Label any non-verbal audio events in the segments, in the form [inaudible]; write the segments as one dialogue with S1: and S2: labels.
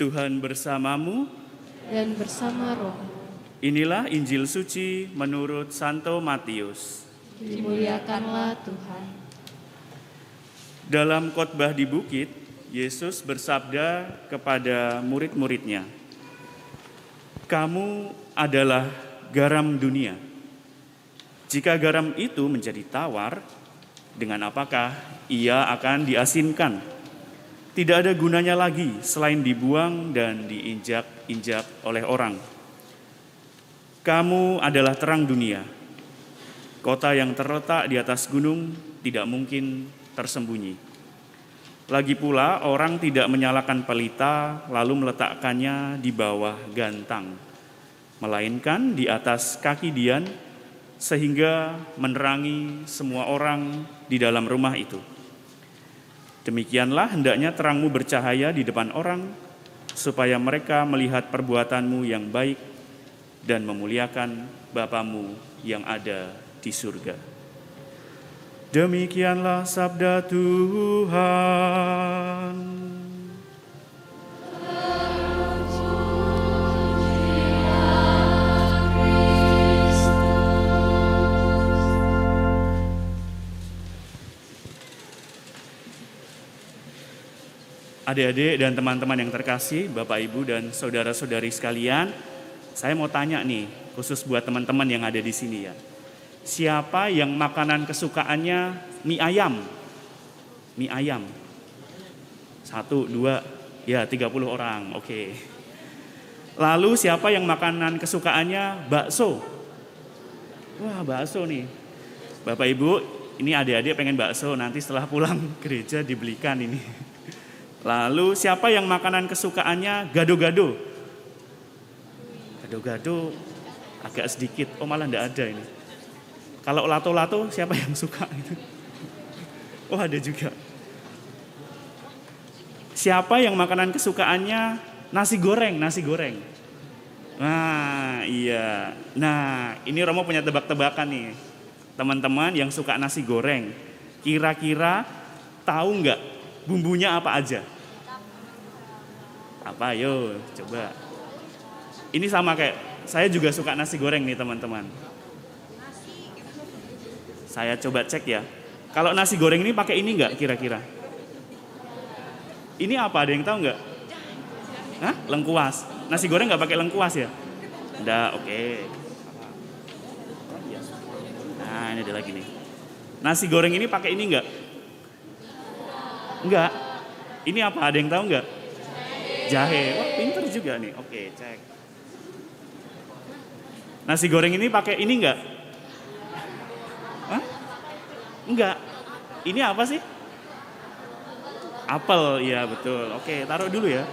S1: Tuhan bersamamu.
S2: dan bersama roh.
S1: Inilah Injil suci menurut Santo Matius.
S2: Dimuliakanlah Tuhan.
S1: Dalam khotbah di bukit, Yesus bersabda kepada murid-muridnya, "Kamu adalah garam dunia. Jika garam itu menjadi tawar, dengan apakah ia akan diasinkan? Tidak ada gunanya lagi selain dibuang dan diinjak-injak oleh orang. Kamu adalah terang dunia. Kota yang terletak di atas gunung tidak mungkin tersembunyi. Lagi pula, orang tidak menyalakan pelita lalu meletakkannya di bawah gantang, melainkan di atas kaki dian, sehingga menerangi semua orang di dalam rumah itu. Demikianlah hendaknya terangmu bercahaya di depan orang, supaya mereka melihat perbuatanmu yang baik dan memuliakan Bapamu yang ada di surga. Demikianlah sabda Tuhan. Adik-adik dan teman-teman yang terkasih, Bapak Ibu dan saudara-saudari sekalian, saya mau tanya nih, khusus buat teman-teman yang ada di sini ya. Siapa yang makanan kesukaannya mie ayam? Mie ayam. Satu, dua, ya 30 orang, oke. Lalu siapa yang makanan kesukaannya bakso? Wah bakso nih. Bapak Ibu, ini adik-adik pengen bakso, nanti setelah pulang [laughs] gereja dibelikan ini. Lalu siapa yang makanan kesukaannya gado-gado? Gado-gado agak sedikit, oh malah enggak ada ini. Kalau lato-lato siapa yang suka? [laughs] Oh ada juga. Siapa yang makanan kesukaannya nasi goreng, nasi goreng? Nah iya, nah ini Romo punya tebak-tebakan nih. Teman-teman yang suka nasi goreng, kira-kira tahu nggak bumbunya apa aja? Apa? Yo, coba. Ini sama kayak saya juga suka nasi goreng nih teman-teman. Saya coba cek ya. Kalau nasi goreng ini pakai ini nggak kira-kira? Ini apa? Ada yang tahu nggak? Hah? Lengkuas. Nasi goreng nggak pakai lengkuas ya? Nggak, oke. Nah, ini ada lagi nih. Nasi goreng ini pakai ini nggak? Enggak. Ini apa? Ada yang tahu nggak? Jahe. Wah, pinter juga nih. Oke, cek. Nasi goreng ini pakai ini nggak? Hah? Enggak. Ini apa sih? Apel, iya betul. Oke, taruh dulu ya.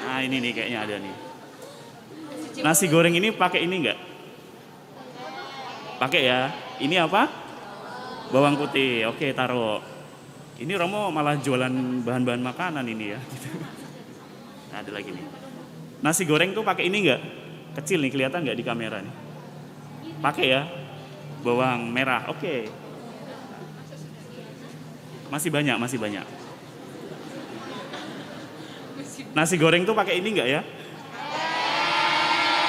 S1: Nah, ini nih kayaknya ada nih. Nasi goreng ini pakai ini enggak? Pakai ya. Ini apa? Bawang putih. Oke, taruh. Ini Romo malah jualan bahan-bahan makanan ini ya. Nah, ada lagi nih. Nasi goreng tuh pakai ini enggak? Kecil nih, kelihatan nggak di kamera nih? Pakai ya. Bawang merah. Oke. Masih banyak, masih banyak. Nasi goreng tuh pakai ini enggak ya?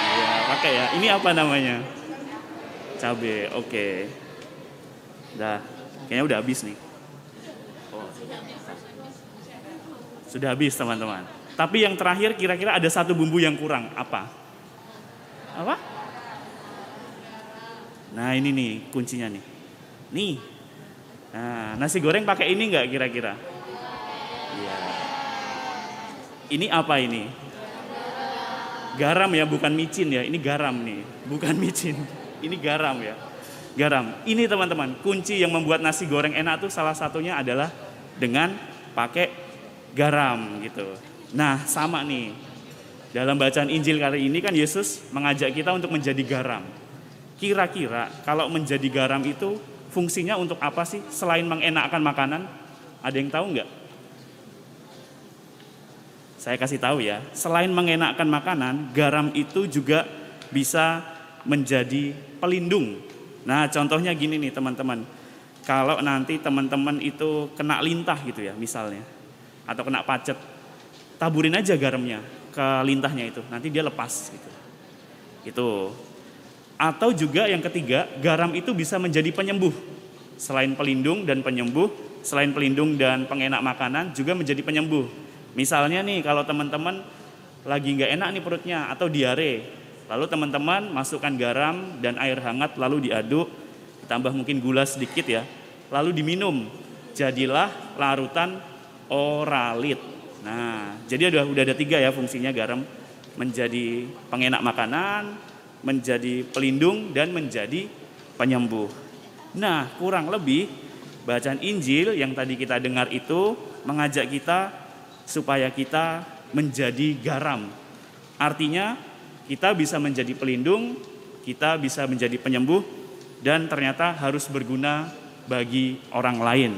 S1: Iya, pakai ya. Ini apa namanya? Cabe. Oke. Dah, kayaknya udah habis nih. Oh. Sudah habis teman-teman. Tapi yang terakhir kira-kira ada satu bumbu yang kurang. Apa? Apa? Nah ini nih kuncinya nih. Nih. Nah, nasi goreng pakai ini nggak kira-kira? Iya. Ini apa ini? Garam ya, bukan micin ya. Ini garam nih, bukan [laughs] micin. Ini garam ya. Garam. Ini teman-teman, kunci yang membuat nasi goreng enak tuh salah satunya adalah dengan pakai garam gitu. Nah, sama nih. Dalam bacaan Injil kali ini kan Yesus mengajak kita untuk menjadi garam. Kira-kira kalau menjadi garam itu fungsinya untuk apa sih selain mengenakkan makanan? Ada yang tahu nggak? Saya kasih tahu ya, selain mengenakkan makanan, garam itu juga bisa menjadi pelindung. Nah, contohnya gini nih teman-teman. Kalau nanti teman-teman itu kena lintah gitu ya, misalnya. atau kena pacet, taburin aja garamnya ke lintahnya itu, nanti dia lepas gitu. Itu. Atau juga yang ketiga, garam itu bisa menjadi penyembuh. Selain pelindung dan penyembuh, selain pelindung dan pengenak makanan juga menjadi penyembuh. Misalnya nih kalau teman-teman lagi nggak enak nih perutnya atau diare, lalu teman-teman masukkan garam dan air hangat lalu diaduk, ditambah mungkin gula sedikit ya, lalu diminum. Jadilah larutan oralit. Nah, jadi udah udah ada tiga ya fungsinya garam menjadi pengenak makanan, menjadi pelindung dan menjadi penyembuh. Nah, kurang lebih bacaan Injil yang tadi kita dengar itu mengajak kita supaya kita menjadi garam. Artinya kita bisa menjadi pelindung, kita bisa menjadi penyembuh dan ternyata harus berguna bagi orang lain.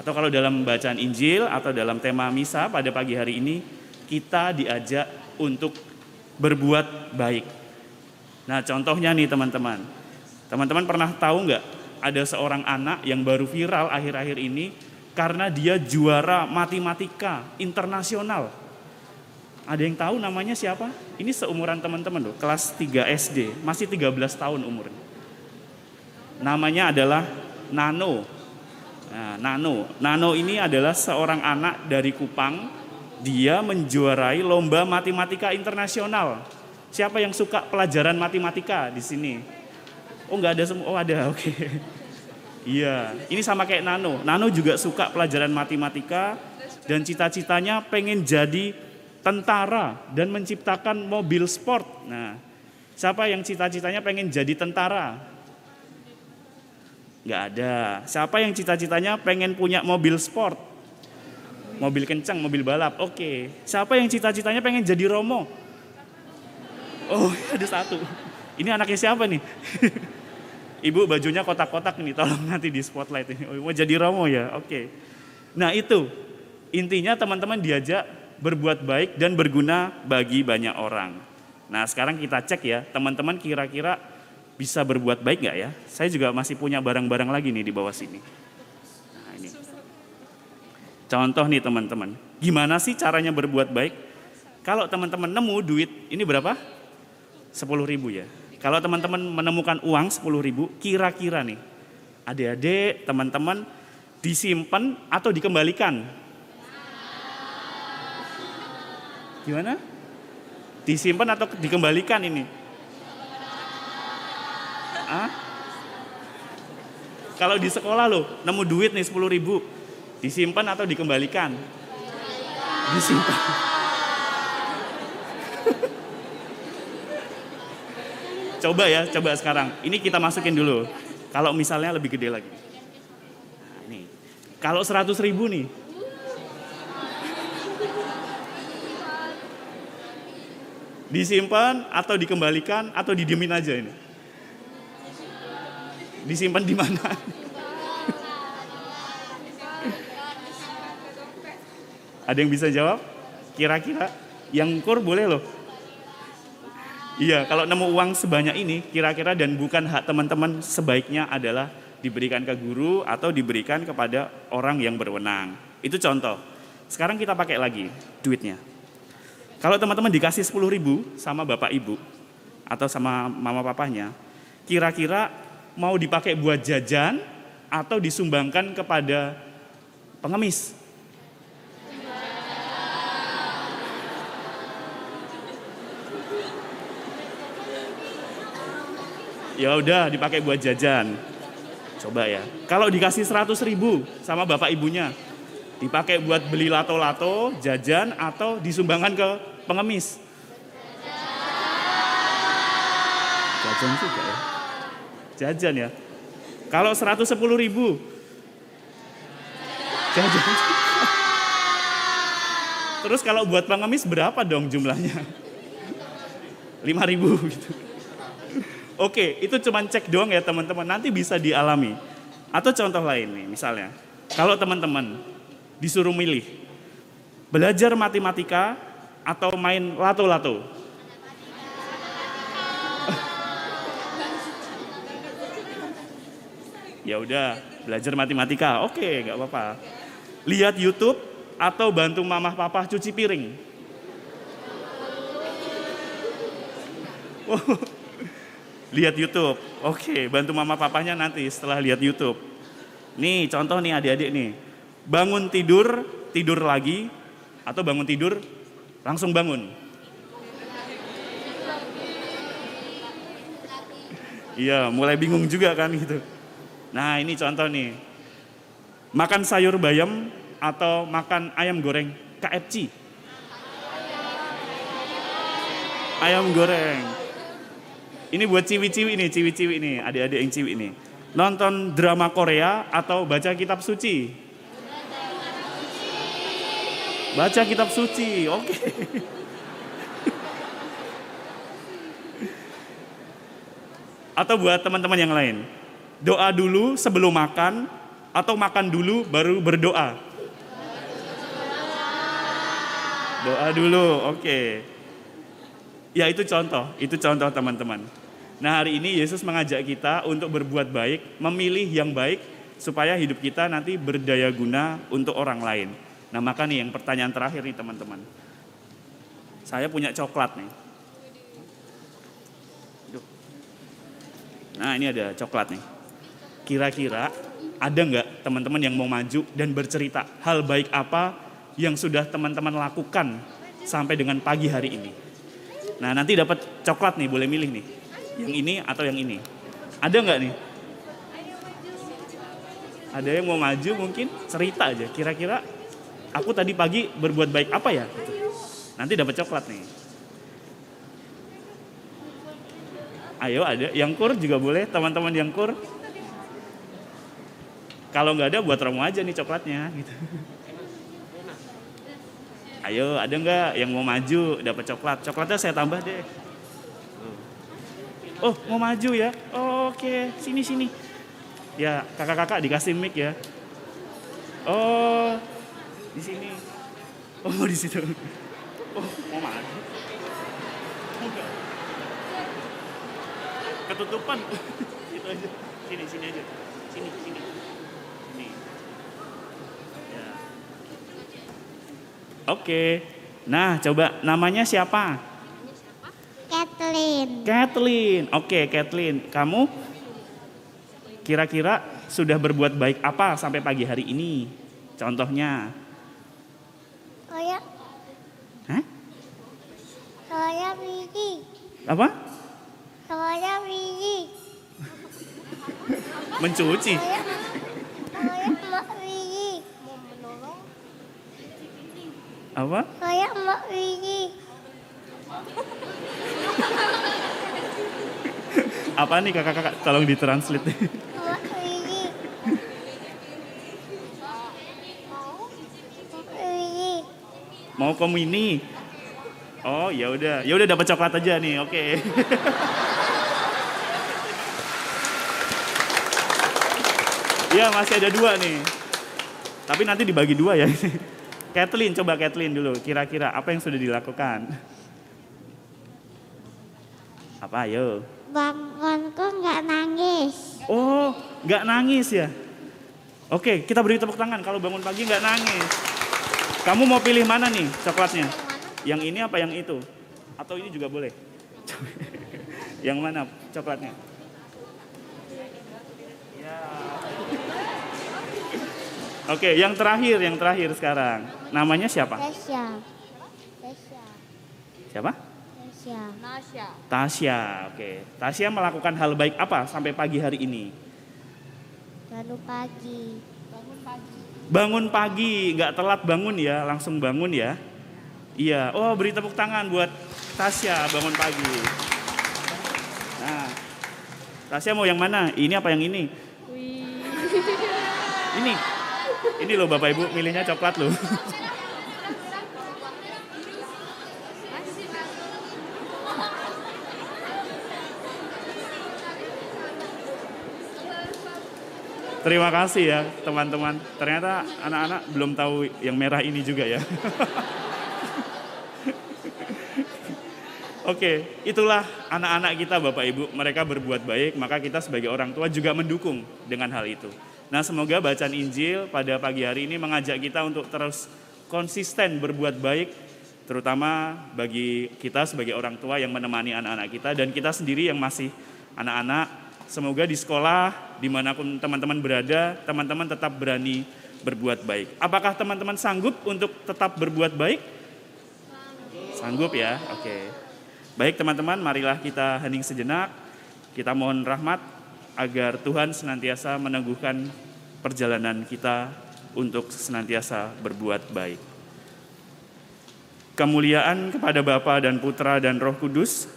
S1: Atau kalau dalam bacaan Injil atau dalam tema misa pada pagi hari ini kita diajak untuk berbuat baik. Nah contohnya nih teman-teman. Teman-teman pernah tahu nggak ada seorang anak yang baru viral akhir-akhir ini karena dia juara matematika internasional. Ada yang tahu namanya siapa? Ini seumuran teman-teman loh, kelas 3 SD, masih 13 tahun umurnya. Namanya adalah Nano. Nah, Nano. Nano ini adalah seorang anak dari Kupang. Dia menjuarai lomba matematika internasional. Siapa yang suka pelajaran matematika di sini? Oh nggak ada semua. Oh ada, [laughs] oke. Okay. Iya, ini sama kayak Nano. Nano juga suka pelajaran matematika dan cita-citanya pengen jadi tentara dan menciptakan mobil sport. Nah, siapa yang cita-citanya pengen jadi tentara? Nggak ada. Siapa yang cita-citanya pengen punya mobil sport? Mobil kencang, mobil balap. Oke. Siapa yang cita-citanya pengen jadi Romo? Oh, [laughs] ada satu. Ini anaknya siapa nih? [laughs] Ibu bajunya kotak-kotak nih, tolong nanti di spotlight ini. Oh, mau jadi Romo ya? Oke. Nah itu, intinya teman-teman diajak berbuat baik dan berguna bagi banyak orang. Nah sekarang kita cek ya, teman-teman kira-kira bisa berbuat baik nggak ya? Saya juga masih punya barang-barang lagi nih di bawah sini. Nah ini. Contoh nih teman-teman, gimana sih caranya berbuat baik? Kalau teman-teman nemu duit, ini berapa? 10 ribu ya. Kalau teman-teman menemukan uang 10 ribu, kira-kira nih, adik-adik, teman-teman, disimpan atau dikembalikan? Gimana? Disimpan atau dikembalikan ini? Hah? Kalau di sekolah loh, nemu duit nih 10 ribu, disimpan atau dikembalikan? Disimpan. [laughs] coba ya, coba sekarang. Ini kita masukin dulu. Kalau misalnya lebih gede lagi. Nah, ini. Kalau 100 ribu nih. Disimpan atau dikembalikan atau didiemin aja ini? Disimpan di mana? Ada yang bisa jawab? Kira-kira yang kur boleh loh. Iya, kalau nemu uang sebanyak ini, kira-kira dan bukan hak teman-teman sebaiknya adalah diberikan ke guru atau diberikan kepada orang yang berwenang. Itu contoh. Sekarang kita pakai lagi duitnya. Kalau teman-teman dikasih 10 ribu sama bapak ibu atau sama mama papanya, kira-kira mau dipakai buat jajan atau disumbangkan kepada pengemis? Ya udah dipakai buat jajan. Coba ya. Kalau dikasih 100 ribu sama bapak ibunya, dipakai buat beli lato-lato, jajan atau disumbangkan ke pengemis? Jajan juga ya. Jajan ya. Kalau 110 ribu, jajan. Terus kalau buat pengemis berapa dong jumlahnya? 5 ribu gitu. Oke, itu cuma cek doang ya teman-teman. Nanti bisa dialami. Atau contoh lain nih, misalnya. Kalau teman-teman disuruh milih belajar matematika atau main lato-lato. [laughs] ya udah, belajar matematika. Oke, nggak apa-apa. Lihat YouTube atau bantu mamah papa cuci piring? Oh, [laughs] lihat YouTube. Oke, bantu mama papanya nanti setelah lihat YouTube. Nih, contoh nih adik-adik nih. Bangun tidur, tidur lagi, atau bangun tidur, langsung bangun. Iya, mulai bingung juga kan gitu. Nah, ini contoh nih. Makan sayur bayam atau makan ayam goreng KFC. Ayam goreng. Ini buat ciwi-ciwi nih, ciwi-ciwi nih, adik-adik yang ciwi nih. Nonton drama Korea atau baca kitab suci? Baca kitab suci, oke. Atau buat teman-teman yang lain. Doa dulu sebelum makan atau makan dulu baru berdoa. Doa dulu, oke. Ya itu contoh, itu contoh teman-teman. Nah hari ini Yesus mengajak kita untuk berbuat baik, memilih yang baik supaya hidup kita nanti berdaya guna untuk orang lain. Nah maka nih yang pertanyaan terakhir nih teman-teman. Saya punya coklat nih. Nah ini ada coklat nih. Kira-kira ada nggak teman-teman yang mau maju dan bercerita hal baik apa yang sudah teman-teman lakukan sampai dengan pagi hari ini? Nah nanti dapat coklat nih, boleh milih nih. Yang ini atau yang ini. Ada nggak nih? Ada yang mau maju mungkin cerita aja. Kira-kira aku tadi pagi berbuat baik apa ya? Nanti dapat coklat nih. Ayo ada, yang kur juga boleh, teman-teman yang kur. Kalau nggak ada buat Romo aja nih coklatnya gitu. Ayo, ada nggak yang mau maju dapat coklat? Coklatnya saya tambah deh. Oh, mau maju ya? Oh, Oke, sini sini. Ya, kakak-kakak dikasih mic ya. Oh, di sini. Oh, di situ. Oh, mau. Enggak. Ketutupan. Itu aja. Sini, sini aja. Sini, sini. Sini. Ya. Oke. Nah, coba namanya siapa?
S3: Kathleen.
S1: Kathleen. Oke, Kathleen. Kamu kira-kira sudah berbuat baik apa sampai pagi hari ini? Contohnya.
S3: Saya
S1: Hah?
S3: saya Vivi.
S1: Apa?
S3: Saya Vivi.
S1: Mencuci.
S3: Saya saya Mbak Vivi.
S1: Apa?
S3: Saya Mbak Vivi.
S1: Apa nih kakak-kakak? Tolong ditranslate. Mau komuni? Oh, ya udah. Ya udah dapat coklat aja nih. Oke. [laughs] Iya, masih ada dua nih. Tapi nanti dibagi dua ya. [laughs] Kathleen, coba Kathleen dulu. Kira-kira apa yang sudah dilakukan? Apa, ayo.
S3: Bangunku nggak nangis.
S1: Oh, nggak nangis ya? Oke, kita beri tepuk tangan kalau bangun pagi nggak nangis. Kamu mau pilih mana nih coklatnya? Yang ini apa yang itu? Atau ini juga boleh? [laughs] yang mana coklatnya? Ya. Oke, yang terakhir, yang terakhir sekarang. Namanya siapa?
S3: Tasya. Tasya.
S1: Siapa?
S3: Tasya.
S1: Tasya. Oke, Tasya melakukan hal baik apa sampai pagi hari ini?
S3: Lalu pagi. Bangun pagi.
S1: Nggak telat bangun ya, langsung bangun ya. Iya, oh beri tepuk tangan buat Tasya bangun pagi. Nah, Tasya mau yang mana? Ini apa yang ini? Ini, ini loh Bapak Ibu milihnya coklat loh. [laughs] Terima kasih ya teman-teman. Ternyata anak-anak belum tahu yang merah ini juga ya. [laughs] Oke, itulah anak-anak kita Bapak Ibu. Mereka berbuat baik, maka kita sebagai orang tua juga mendukung dengan hal itu. Nah semoga bacaan Injil pada pagi hari ini mengajak kita untuk terus konsisten berbuat baik, terutama bagi kita sebagai orang tua yang menemani anak-anak kita dan kita sendiri yang masih anak-anak. Semoga di sekolah, di mana pun teman-teman berada, teman-teman tetap berani berbuat baik. Apakah teman-teman sanggup untuk tetap berbuat baik? Sanggup ya, oke. Baik teman-teman, marilah kita hening sejenak. Kita mohon rahmat agar Tuhan senantiasa meneguhkan perjalanan kita untuk senantiasa berbuat baik. Kemuliaan kepada Bapa dan Putra dan Roh Kudus,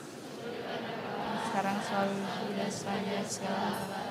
S2: Sekarang selalu sudah saya segala